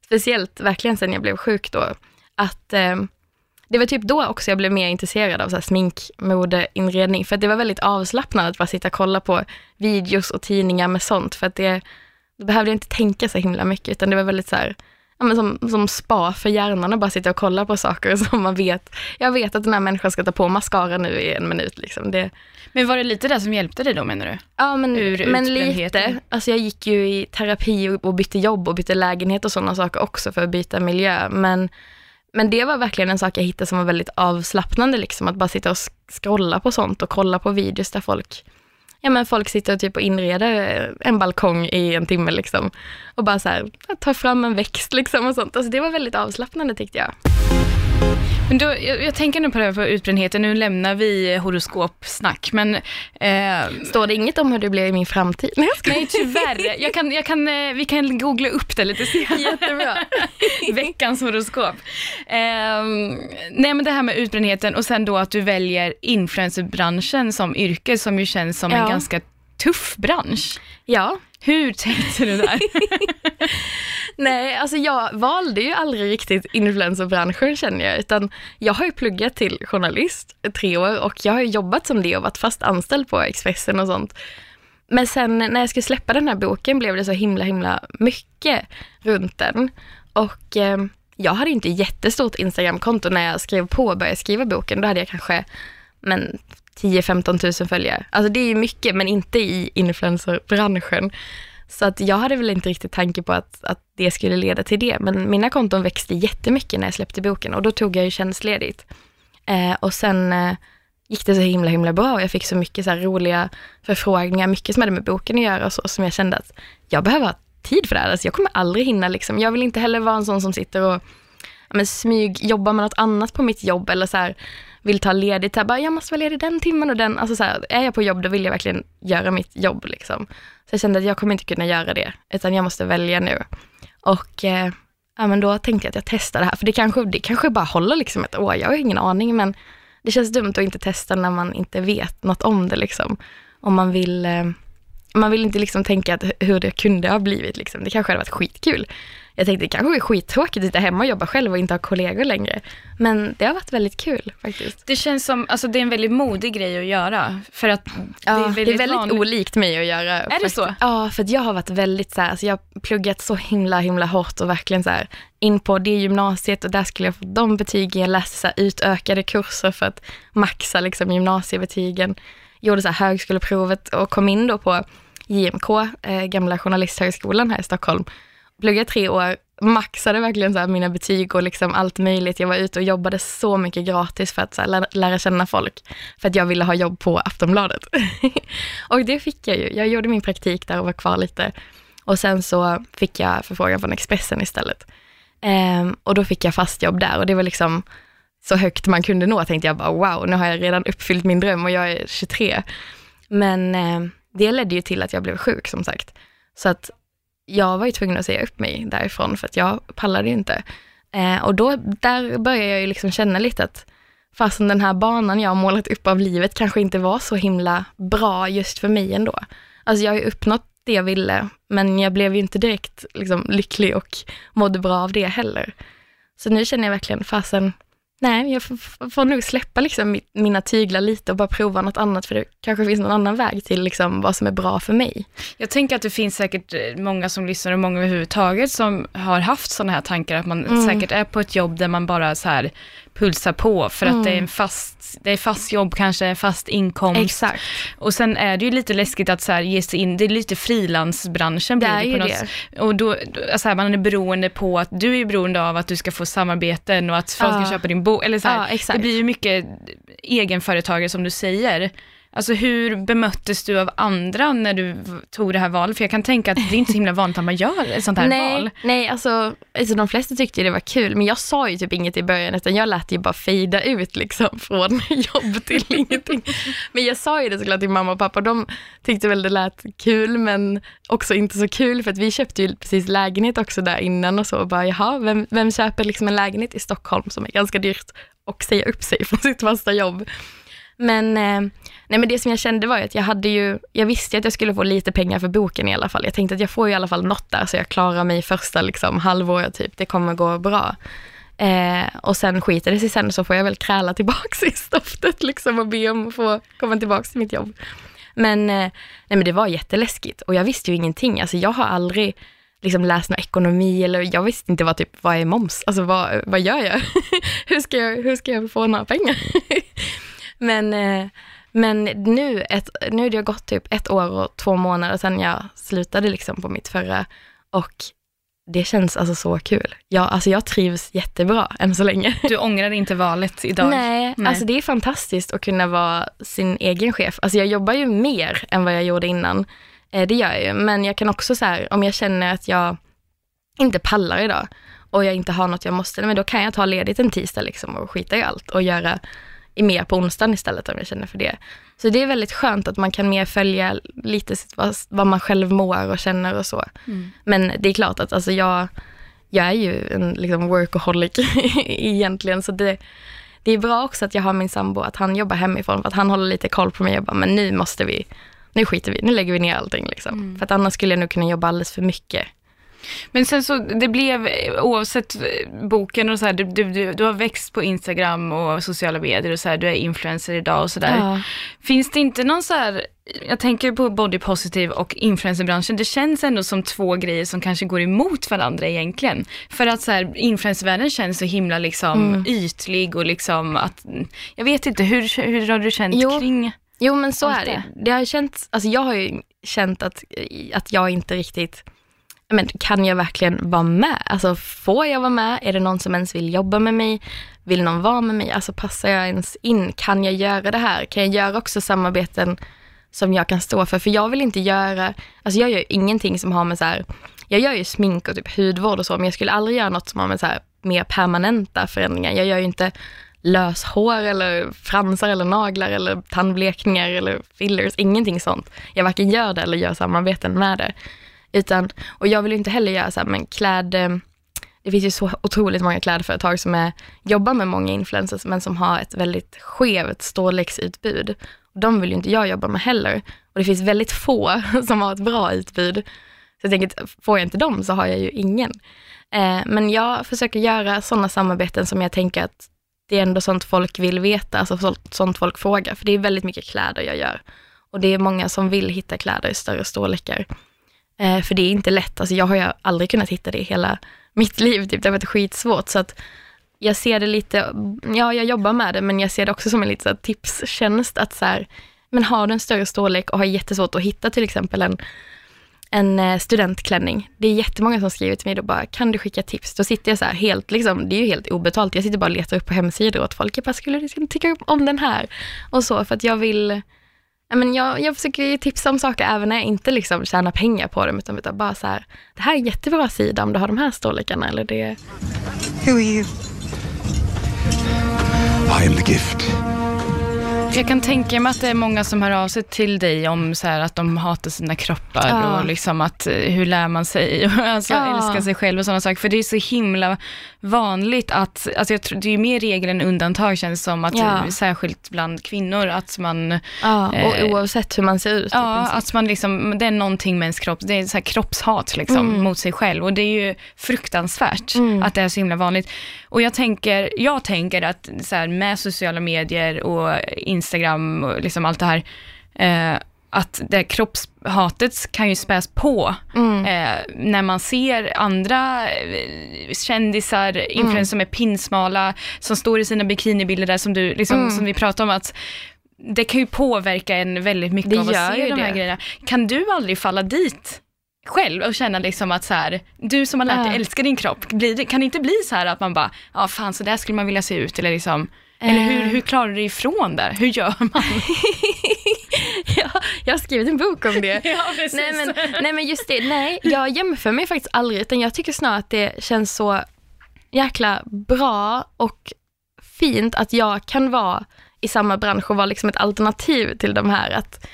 speciellt verkligen sen jag blev sjuk då, att eh, det var typ då också jag blev mer intresserad av så här smink, mode, inredning, för att det var väldigt avslappnande att bara sitta och kolla på videos och tidningar med sånt, för att det, då behövde jag inte tänka så himla mycket, utan det var väldigt så här, ja, men som, som spa för hjärnan att bara sitta och kolla på saker som man vet, jag vet att den här människan ska ta på mascara nu i en minut. Liksom. Det, Men var det lite det som hjälpte dig då menar du? ja men, Ur men lite, alltså jag gick ju i terapi och, och bytte jobb och bytte lägenhet och sådana saker också för att byta miljö. Men, men det var verkligen en sak jag hittade som var väldigt avslappnande, liksom, att bara sitta och scrolla på sånt och kolla på videos där folk Ja men folk sitter och typ och inreder en balkong i en timme liksom. Och bara så här, tar fram en växt liksom och sånt. Alltså det var väldigt avslappnande tyckte jag. Men då, jag, jag tänker nu på det här för utbrändheten, nu lämnar vi horoskopsnack, men eh, Står det inget om hur det blir i min framtid? Nej, nej tyvärr, jag kan, jag kan, eh, vi kan googla upp det lite senare. Jättebra. Veckans horoskop. Ehm, nej men det här med utbrändheten och sen då att du väljer influencerbranschen som yrke som ju känns som en Ja. ganska tuff bransch. Ja, hur tänkte du där? nej alltså jag valde ju aldrig riktigt influencerbranschen känner jag, utan jag har ju pluggat till journalist i tre år och jag har jobbat som det och varit fast anställd på Expressen och sånt. Men sen när jag skulle släppa den här boken blev det så himla himla mycket runt den. Och eh, jag hade inte jättestort Instagramkonto när jag skrev på och började skriva boken. Då hade jag kanske men 10-15 tusen följare. Alltså det är ju mycket, men inte i influencerbranschen. Så att jag hade väl inte riktigt tanke på att, att det skulle leda till det. Men mina konton växte jättemycket när jag släppte boken och då tog jag ju tjänstledigt. Eh, och sen eh, gick det så himla himla bra och jag fick så mycket så här roliga förfrågningar, mycket som hade med boken att göra och så, som jag kände att jag behöver ha tid för det här. Alltså jag kommer aldrig hinna liksom. Jag vill inte heller vara en sån som sitter och ja, men smyg, jobbar med något annat på mitt jobb eller så här, vill ta ledigt. Här, bara, jag måste vara ledig den timmen och den. Alltså så här, är jag på jobb då vill jag verkligen göra mitt jobb. Liksom. Så jag kände att jag kommer inte kunna göra det, utan jag måste välja nu. Och eh, ja, men då tänkte jag att jag testar det här, för det kanske, det kanske bara håller liksom ett år. Jag har ingen aning, men det känns dumt att inte testa när man inte vet något om det. Liksom. Om man vill, eh, man vill inte liksom tänka att hur det kunde ha blivit. Liksom. Det kanske hade varit skitkul. Jag tänkte det kanske är skittråkigt att sitta hemma och jobba själv och inte ha kollegor längre. Men det har varit väldigt kul faktiskt. Det känns som, alltså det är en väldigt modig grej att göra. För att Ja, det är väldigt, vanligt. olikt mig att göra. det faktiskt. så? Ja, för att jag har varit väldigt så här, alltså jag har pluggat så himla, himla hårt och verkligen så här in på det gymnasiet och där skulle jag få de betygen. Jag läste så här utökade kurser för att maxa liksom gymnasiebetygen. Gjorde så här högskoleprovet och kom in då på JMK, eh, gamla journalisthögskolan här i Stockholm. Pluggade tre år, maxade verkligen så här mina betyg och liksom allt möjligt. Jag var ute och jobbade så mycket gratis för att så här lära, lära känna folk. För att jag ville ha jobb på Aftonbladet. och det fick jag ju. Jag gjorde min praktik där och var kvar lite. Och sen så fick jag förfrågan från Expressen istället. Ehm, och då fick jag fast jobb där och det var liksom så högt man kunde nå tänkte jag bara wow, nu har jag redan uppfyllt min dröm och jag är 23. Men eh, det ledde ju till att jag blev sjuk som sagt. Så att jag var ju tvungen att säga upp mig därifrån för att jag pallade ju inte. Eh, och då, där började jag ju liksom känna lite att fastän den här banan jag har målat upp av livet kanske inte var så himla bra just för mig ändå. Alltså jag har ju uppnått det jag ville, men jag blev ju inte direkt liksom, lycklig och mådde bra av det heller. Så nu känner jag verkligen, fasen, nej, jag får, får- nog släppa liksom mi- mina tyglar lite och bara prova något annat, för det kanske finns någon annan väg till liksom vad som är bra för mig. Jag tänker att det finns säkert eh, många som lyssnar och många överhuvudtaget som har haft sådana här tankar, att man Mm. säkert är på ett jobb där man bara så här pulsar på för att det är en fast, det är fast jobb kanske, fast inkomst. Exakt. Och sen är det ju lite läskigt att så här ge sig in, det är lite frilansbranschen Det blir är det ju på något det. Och då, då alltså här, man är beroende på att, du är beroende av att du ska få samarbeten och att folk Ja. ska köpa din bok, eller så här, Ja, det blir ju mycket egenföretagare som du säger. Alltså hur bemöttes du av andra när du tog det här valet? För jag kan tänka att det är inte så himla vanligt att man gör ett sånt här nej, val. nej alltså, alltså de flesta tyckte det var kul, men jag sa ju typ inget i början, utan jag lät ju bara fejda ut liksom från jobb till ingenting. Men jag sa ju det såklart till mamma och pappa, de tyckte väl det lät kul, men också inte så kul, för att vi köpte ju precis lägenhet också där innan och så, och bara jaha, vem, vem köper liksom en lägenhet i Stockholm som är ganska dyrt och säga upp sig från sitt fasta jobb? Men, eh, nej men det som jag kände var ju att jag hade ju, jag visste att jag skulle få lite pengar för boken i alla fall. Jag tänkte att jag får ju i alla fall något där så jag klarar mig första liksom, halvåret typ. Det kommer gå bra. Eh, och sen skiter det sig sen så får jag väl kräla tillbaks i stoftet liksom och be om att få komma tillbaks till mitt jobb. Men, eh, nej men det var jätteläskigt och jag visste ju ingenting. Alltså jag har aldrig liksom läst någon ekonomi eller jag visste inte vad, typ, vad är moms? Alltså vad, vad gör jag? hur, ska jag? Hur ska jag få några pengar? Men, eh, men nu, ett, nu har det gått typ ett år och två månader sedan jag slutade liksom på mitt förra och det känns alltså så kul. Jag, alltså jag trivs jättebra än så länge. Du ångrar inte valet idag? Nej, Nej. alltså det är fantastiskt att kunna vara sin egen chef. Alltså jag jobbar ju mer än vad jag gjorde innan. Eh, det gör jag ju, men jag kan också så här, om jag känner att jag inte pallar idag och jag inte har något jag måste, men då kan jag ta ledigt en tisdag liksom och skita i allt och göra i mer på onsdagen istället om jag känner för det. Så det är väldigt skönt att man kan mer följa lite vad, vad man själv mår och känner och så. Men det är klart att alltså jag, jag är ju en liksom workaholic egentligen, så det, det är bra också att jag har min sambo, att han jobbar hemifrån, för att han håller lite koll på mig och bara, men nu måste vi, nu skiter vi, nu lägger vi ner allting liksom. För att annars skulle jag nog kunna jobba alldeles för mycket. Men sen så, det blev, oavsett boken och så här, du, du, du, har växt på Instagram och sociala medier och så här, du är influencer idag och sådär. Ja. Finns det inte någon så här, jag tänker på body positive och influencerbranschen, det känns ändå som två grejer som kanske går emot varandra egentligen. För att så här, influencervärlden känns så himla liksom ytlig och liksom att, jag vet inte, hur, hur har du känt Jo. kring? Jo men så är det. det. det har känts, alltså jag har ju känt att, att jag inte riktigt, men kan jag verkligen vara med? Alltså får jag vara med? Är det någon som ens vill jobba med mig? Vill någon vara med mig? Alltså passar jag ens in? Kan jag göra det här? Kan jag göra också samarbeten som jag kan stå för? För jag vill inte göra, alltså jag gör ju ingenting som har med så här, jag gör ju smink och typ hudvård och så, men jag skulle aldrig göra något som har med så här mer permanenta förändringar. Jag gör ju inte löshår eller fransar eller naglar eller tandblekningar eller fillers, ingenting sånt. Jag varken gör det eller gör samarbeten med det. Utan, och jag vill inte heller göra så här, men kläd, eh, det finns ju så otroligt många klädföretag som är, jobbar med många influencers men som har ett väldigt skevt storleksutbud. De vill ju inte jag jobba med heller. Och det finns väldigt få som har ett bra utbud. Så jag tänker får jag inte dem så har jag ju ingen. Eh, men jag försöker göra sådana samarbeten som jag tänker att det är ändå sånt folk vill veta, alltså sånt folk frågar. För det är väldigt mycket kläder jag gör. Och det är många som vill hitta kläder i större storlekar. Eh, för det är inte lätt, alltså jag har ju aldrig kunnat hitta det i hela mitt liv, typ. det har varit skitsvårt. Så att jag ser det lite, ja jag jobbar med det, men jag ser det också som en liten tipstjänst att så här, men har du en större storlek och har jättesvårt att hitta till exempel en, en eh, studentklänning. Det är jättemånga som skriver till mig och bara, kan du skicka tips? Då sitter jag så här helt, liksom, det är ju helt obetalt. Jag sitter bara och letar upp på hemsidor åt folk. Jag bara, skulle du liksom tycka om den här? Och så, för att jag vill, men jag, jag försöker ju tipsa om saker även när jag inte liksom tjänar pengar på dem, utan, utan bara så här, det här är en jättebra sida om du har de här storlekarna, eller det, Who are you? I am the gift. Jag kan tänka mig att det är många som hör av sig till dig om så här, att de hatar sina kroppar Ja. och liksom att eh, hur lär man sig alltså Ja. älska sig själv och sådana saker. För det är så himla vanligt att, alltså jag tror, det är ju mer regel än undantag känns det som, att Ja. särskilt bland kvinnor, att man Ja, och Eh, oavsett hur man ser ut. Ja, att man liksom, det är någonting med ens kropp, det är så här kroppshat liksom Mm. mot sig själv och det är ju fruktansvärt att det är så himla vanligt. Och jag tänker, jag tänker att så här, med sociala medier och Instagram och liksom allt det här, eh, att det kroppshatet kan ju späs på Mm. eh, när man ser andra eh, kändisar, influencers som är pinsmala, som står i sina bikinibilder där som du, liksom, Mm. som vi pratade om att det kan ju påverka en väldigt mycket Det av att se de här det. grejerna. Kan du aldrig falla dit själv och känna liksom att så här, du som har lärt dig älska din kropp, blir kan det inte bli så här att man bara, ja fan så där skulle man vilja se ut eller liksom, eller hur, Eh. hur klarar du dig ifrån det? Hur gör man? ja, jag har skrivit en bok om det. Ja, precis. nej, men, nej men just det, nej jag jämför mig faktiskt aldrig utan jag tycker snarare att det känns så jäkla bra och fint att jag kan vara i samma bransch och vara liksom ett alternativ till de här. Att,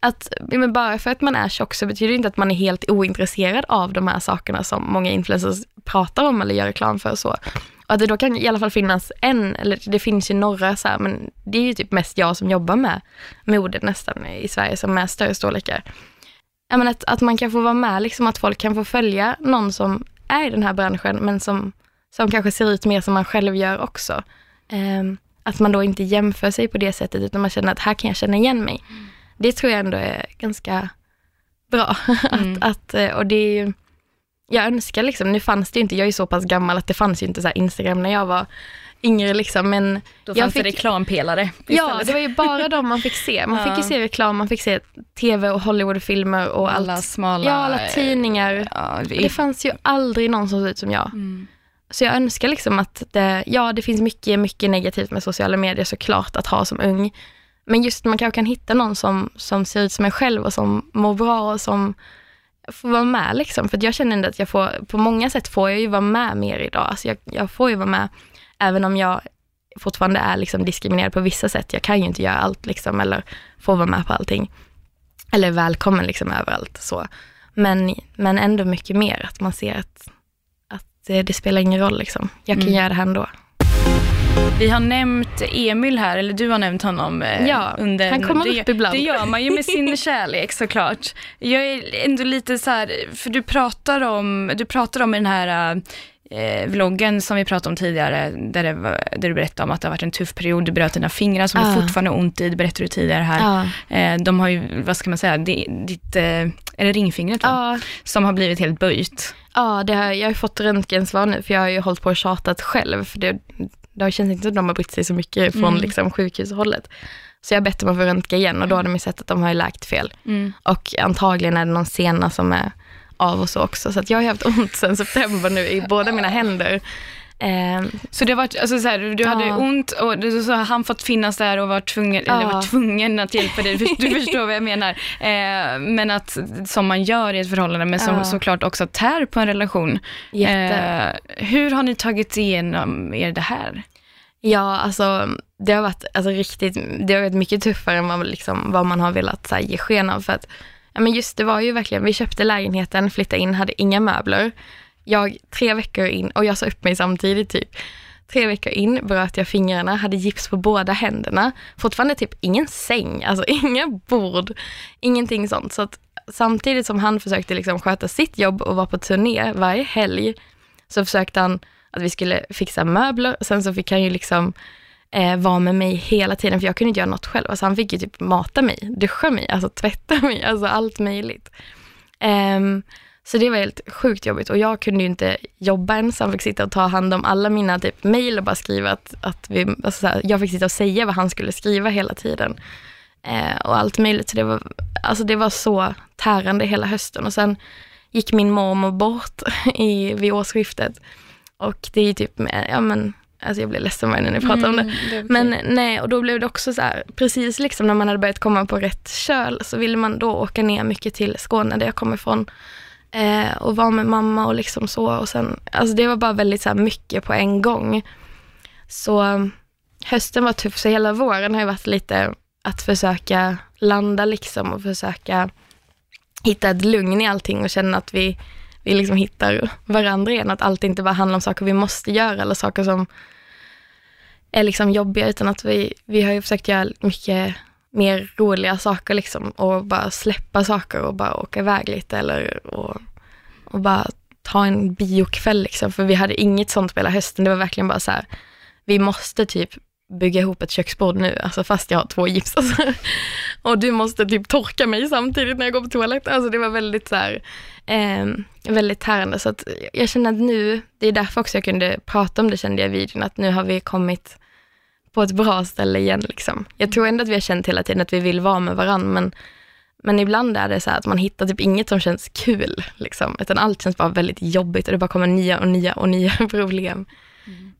att, men bara för att man är tjock så betyder det inte att man är helt ointresserad av de här sakerna som många influencers pratar om eller gör reklam för och så. Och att det då kan i alla fall finnas en, eller det finns ju några så här, men det är ju typ mest jag som jobbar med mode nästan i Sverige som är större storlekar. Ja, men att, att man kan få vara med, liksom att folk kan få följa någon som är i den här branschen men som, som kanske ser ut mer som man själv gör också. Ehm, att man då inte jämför sig på det sättet utan man känner att här kan jag känna igen mig. Det tror jag ändå är ganska bra. att, att, eh, och det är ju, jag önskar liksom, nu fanns det ju inte, jag är så pass gammal att det fanns ju inte så Instagram när jag var yngre liksom, men Då jag fanns det fick- reklampelare Ja, istället. det var ju bara de man fick se. Man fick ju se reklam, man fick se tv och Hollywoodfilmer och alla allt. smala... Ja, alla tidningar. Ja, Och det fanns ju aldrig någon som såg ut som jag. Mm. Så jag önskar liksom att det, ja det finns mycket, mycket negativt med sociala medier såklart att ha som ung. Men just man kanske kan hitta någon som, som ser ut som en själv och som mår bra och som får vara med liksom. För jag känner ändå att jag får, på många sätt får jag ju vara med mer idag. Alltså jag, jag får ju vara med, även om jag fortfarande är liksom diskriminerad på vissa sätt. Jag kan ju inte göra allt liksom, eller få vara med på allting. Eller välkommen liksom överallt så. Men, men ändå mycket mer, att man ser att, att det spelar ingen roll liksom. Jag kan Mm. göra det här ändå. Vi har nämnt Emil här, eller du har nämnt honom. eh, Ja, under, han kommer det, upp ibland. Det gör man ju med sin kärlek såklart. Jag är ändå lite så här, för du pratar om, du pratar om i den här eh, vloggen som vi pratade om tidigare, där, det var, där du berättade om att det har varit en tuff period, du bröt dina fingrar som Ja. du fortfarande har ont i, det berättade du tidigare här. Ja. Eh, de har ju, vad ska man säga, di- ditt, eh, är det ringfingret va? Ja, Som har blivit helt böjt. ja det har, jag har ju fått röntgensvar nu, för jag har ju hållit på och tjatat själv. För det, det har känts inte som de har brytt sig så mycket från Mm. liksom, sjukhushållet. Så jag har bett dem att få röntga igen och då har de sett att de har läkt fel. Mm. Och antagligen är det någon sena som är av och så också. Så jag har haft ont sedan september nu i båda mina händer. Ehm, Så det varit, alltså så här, du hade Ja. ont och du- så har han fått finnas där och varit tvungen, eller Ja. varit tvungen att hjälpa dig. Du, förstår vad jag menar. Eh, men att, som man gör i ett förhållande, men som Ja. såklart också tär på en relation. Eh, hur har ni tagit igenom er det här? Ja, alltså det har varit alltså, riktigt, det har varit mycket tuffare än vad, liksom, vad man har velat så här, ge sken av. För att, ja, men just det var ju verkligen, vi köpte lägenheten, flyttade in, hade inga möbler. Jag tre veckor in, och jag sa upp mig samtidigt typ. Tre veckor in bröt jag fingrarna, hade gips på båda händerna. Fortfarande typ ingen säng, alltså inga bord, ingenting sånt. Så att samtidigt som han försökte liksom sköta sitt jobb och vara på turné varje helg, så försökte han att vi skulle fixa möbler. Sen så fick han ju liksom eh, vara med mig hela tiden, för jag kunde inte göra något själv. Alltså han fick ju typ mata mig, duscha mig, alltså tvätta mig, alltså allt möjligt. Ehm, så det var helt sjukt jobbigt och jag kunde ju inte jobba ensam, fick sitta och ta hand om alla mina typ mejl och bara skriva att, att vi, alltså så här, jag fick sitta och säga vad han skulle skriva hela tiden. Eh, och allt möjligt, så det var, alltså det var så tärande hela hösten och sen gick min mormor bort i, vid årsskiftet. Och det är ju typ, ja men, alltså jag blir ledsen varje gång jag pratar om det. Men nej, och då blev det också så här, precis liksom när man hade börjat komma på rätt köl så ville man då åka ner mycket till Skåne där jag kommer ifrån. Eh, och vara med mamma och liksom så. Och sen, alltså det var bara väldigt så här mycket på en gång. Så mm, hösten var tuff, så hela våren har ju varit lite att försöka landa liksom och försöka hitta ett lugn i allting och känna att vi, vi liksom hittar varandra igen. Att allt inte bara handlar om saker vi måste göra eller saker som är liksom jobbiga, utan att vi, vi har ju försökt göra mycket mer roliga saker liksom och bara släppa saker och bara åka iväg lite eller och, och bara ta en biokväll liksom. För vi hade inget sånt på hela hösten. Det var verkligen bara så här, vi måste typ bygga ihop ett köksbord nu, alltså fast jag har två gips. Alltså. Och du måste typ torka mig samtidigt när jag går på toaletten. Alltså det var väldigt så här, eh, väldigt tärande. Så att jag känner att nu, det är därför också jag kunde prata om det kände jag i videon, att nu har vi kommit på ett bra ställe igen. Liksom. Jag tror ändå att vi har känt hela tiden att vi vill vara med varandra, men, men ibland är det så att man hittar typ inget som känns kul, liksom, utan allt känns bara väldigt jobbigt och det bara kommer nya och nya och nya problem.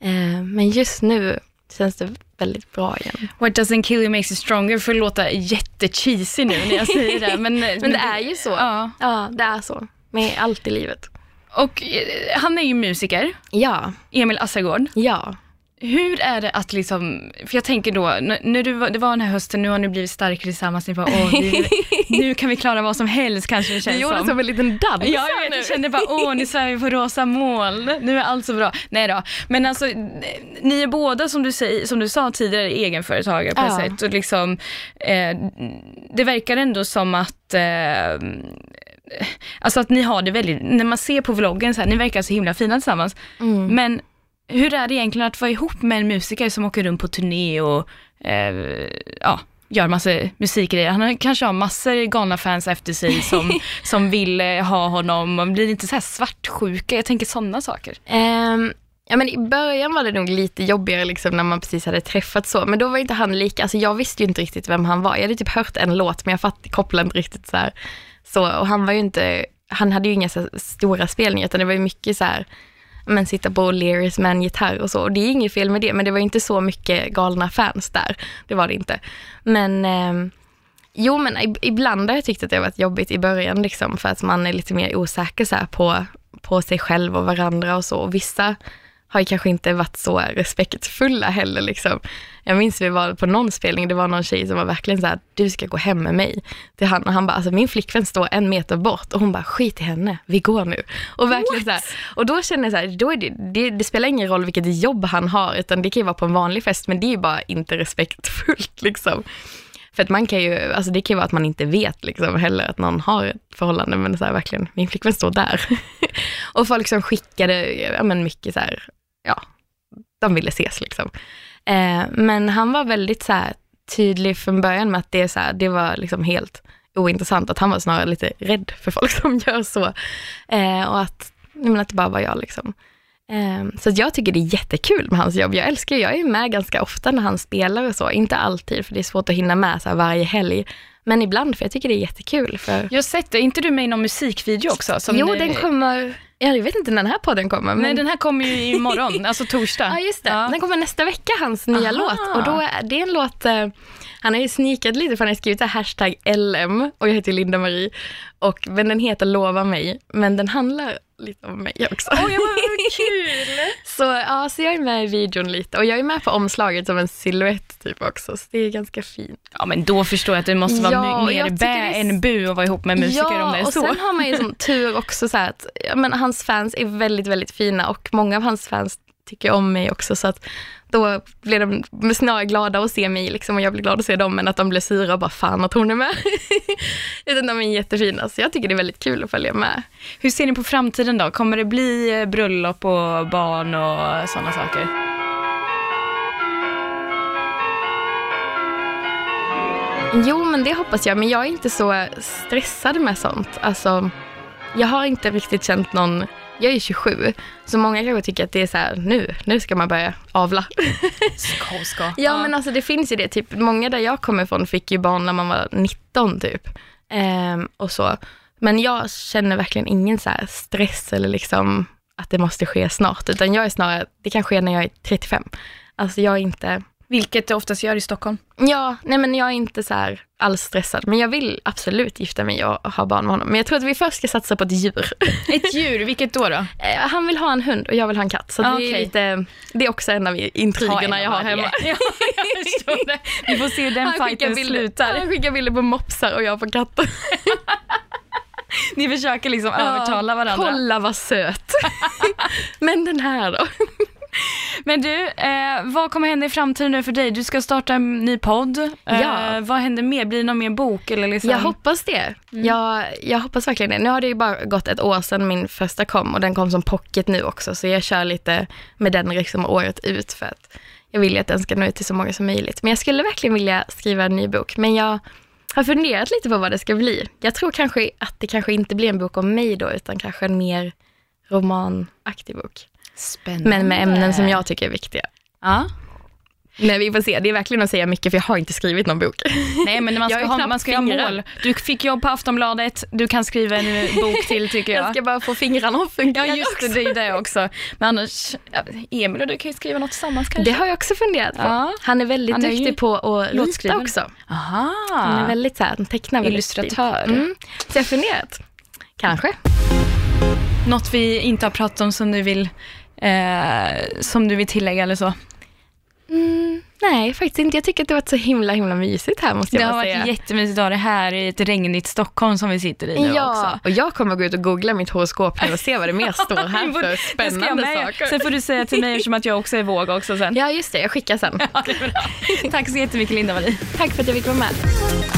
Eh, men just nu känns det väldigt bra igen. What doesn't kill you makes you stronger, för att låta jättecheesy nu när jag säger det. Men, Men det är ju så. Ja. Ja, det är så. Med allt i livet. Och eh, han är ju musiker, Ja, Emil Assergård. ja. Hur är det att liksom, för jag tänker då, när du, det var den här hösten, nu har ni blivit starkare tillsammans, ni bara, åh, vi, nu kan vi klara vad som helst kanske det känns Du gjorde som. som en liten dans Ja, jag vet, jag kände bara, åh, nu svär vi på rosa moln, nu är allt så bra. Nej då, men alltså, ni är båda som du, säger, som du sa tidigare egenföretagare på ett Ja. sätt och liksom, eh, det verkar ändå som att eh, Alltså att ni har det väldigt, när man ser på vloggen så här, ni verkar så himla fina tillsammans. Mm. Men hur är det egentligen att vara ihop med en musiker som åker runt på turné och eh, ja, gör massa musikgrejer? Han kanske har massor galna fans efter sig som, som vill eh, ha honom. Man blir inte så här svartsjuka? Jag tänker sådana saker. Ehm, ja, men I början var det nog lite jobbigare liksom, när man precis hade träffat så, men då var inte han lika, alltså jag visste ju inte riktigt vem han var. Jag hade typ hört en låt, men jag fatt, kopplade inte riktigt så här. Så, och han var ju inte, han hade ju inga så stora spelningar, utan det var ju mycket så här, men sitta på O'Learys med en gitarr och så. Och det är inget fel med det, men det var inte så mycket galna fans där. Det var det inte. Men eh, Jo, men ibland har jag tyckt att det har varit jobbigt i början, liksom, för att man är lite mer osäker så här, på, på sig själv och varandra och så. Och vissa har kanske inte varit så respektfulla heller. Liksom. Jag minns vi var på någon spelning, det var någon tjej som var verkligen så här, du ska gå hem med mig. Till han, och han bara, alltså min flickvän står en meter bort och hon bara, skit i henne, vi går nu. Och, verkligen så här, och då känner jag så här, då är det, det, det spelar ingen roll vilket jobb han har, utan det kan ju vara på en vanlig fest, men det är ju bara inte respektfullt. Liksom. För att man kan ju, alltså det kan ju vara att man inte vet liksom heller att någon har ett förhållande, men så här, verkligen, min flickvän står där. och folk som skickade, ja men mycket så här, ja, de ville ses liksom. Eh, men han var väldigt så här tydlig från början med att det, så här, det var liksom helt ointressant, att han var snarare lite rädd för folk som gör så. Eh, och att, menar, att det bara var jag liksom. Eh, Så jag tycker det är jättekul med hans jobb. Jag älskar, jag är med ganska ofta när han spelar och så. Inte alltid, för det är svårt att hinna med så här varje helg. Men ibland, för jag tycker det är jättekul. För... Jag har sett det, är inte du med i någon musikvideo också? Jo, ni- den kommer, jag vet inte när den här podden kommer. Men... Nej, den här kommer ju imorgon, alltså torsdag. Ja, just det. Ja. Den kommer nästa vecka, hans nya Aha. låt. Och då är det är en låt, eh, han har ju sneakat lite för han har skrivit hashtag LM och jag heter Linda Marie. Och, men den heter Lova mig, men den handlar lite om mig också. Oj, vad kul! så, ja, så jag är med i videon lite och jag är med på omslaget som en silhuett typ också, så det är ganska fint. Ja, men då förstår jag att det måste vara Ja, mer bä är- än bu att vara ihop med musiker ja, om det är och så. sen har man ju som tur också så att ja, men hans fans är väldigt, väldigt fina och många av hans fans tycker om mig också så att då blir de snarare glada att se mig liksom, och jag blir glad att se dem men att de blir sura och bara fan att hon är med. Utan de är jättefina så jag tycker det är väldigt kul att följa med. Hur ser ni på framtiden då? Kommer det bli eh, bröllop och barn och sådana saker? Jo men det hoppas jag men jag är inte så stressad med sånt. Alltså, jag har inte riktigt känt någon, jag är 27 så många kanske tycker att det är så här nu, nu ska man börja avla. Ska, ska. Ja, men alltså det finns ju det. Typ, många där jag kommer ifrån fick ju barn när man var 19 typ. Ehm, och så. Men jag känner verkligen ingen så stress eller liksom att det måste ske snart. Utan jag är snarare, det kan ske när jag är 35. Alltså jag är inte, Vilket du oftast gör i Stockholm. Ja, nej men jag är inte så alls stressad, men jag vill absolut gifta mig och ha barn med honom. Men jag tror att vi först ska satsa på ett djur. Ett djur, vilket då? då? Eh, Han vill ha en hund och jag vill ha en katt. Så Ah, det, är lite, det är också en av intrigerna jag har hemma. Ja, jag förstår det. Vi får se hur den Han fighten bilder, slutar. han skickar bilder på mopsar och jag på katter. Ni försöker liksom övertala varandra. Kolla vad söt. Men den här då? Men du, eh, vad kommer hända i framtiden nu för dig? Du ska starta en ny podd. Eh, Ja. Vad händer mer? Blir det någon mer bok? Eller liksom? Jag hoppas det. Jag, jag hoppas verkligen det. Nu har det ju bara gått ett år sedan min första kom och den kom som pocket nu också, så jag kör lite med den liksom året ut för att jag vill ju att den ska nå ut till så många som möjligt. Men jag skulle verkligen vilja skriva en ny bok, men jag har funderat lite på vad det ska bli. Jag tror kanske att det kanske inte blir en bok om mig då, utan kanske en mer romanaktig bok. Spännande. Men med ämnen som jag tycker är viktiga. Ja. Nej, vi får se. Det är verkligen att säga mycket, för jag har inte skrivit någon bok. Nej, men man ska, ha, man ska ha mål. Du fick jobb på Aftonbladet, du kan skriva en bok till tycker jag. Jag ska bara få fingrarna att funka Ja, just det, det är det också. Men annars, Emil och du kan ju skriva något tillsammans kanske. Det har jag också funderat på. Ja. Han är väldigt Han är ju duktig på att rita låtskrivare. också. Aha. Han är väldigt så här, han tecknar väldigt Illustratör. fint. Mm. Så jag har funderat. Kanske. Något vi inte har pratat om som du vill, eh, som du vill tillägga eller så? Mm, nej, faktiskt inte. Jag tycker att det har varit så himla, himla mysigt här måste Det jag har bara varit säga. jättemysigt att ha det här i ett regnigt Stockholm som vi sitter i nu Ja, också. och jag kommer gå ut och googla mitt horoskop nu och se vad det mer står här Det för spännande saker. Sen får du säga till mig eftersom att jag också är våg också sen. Ja, just det. Jag skickar sen. Ja, det. Tack så jättemycket Linda-Marie. Tack för att jag fick vara med.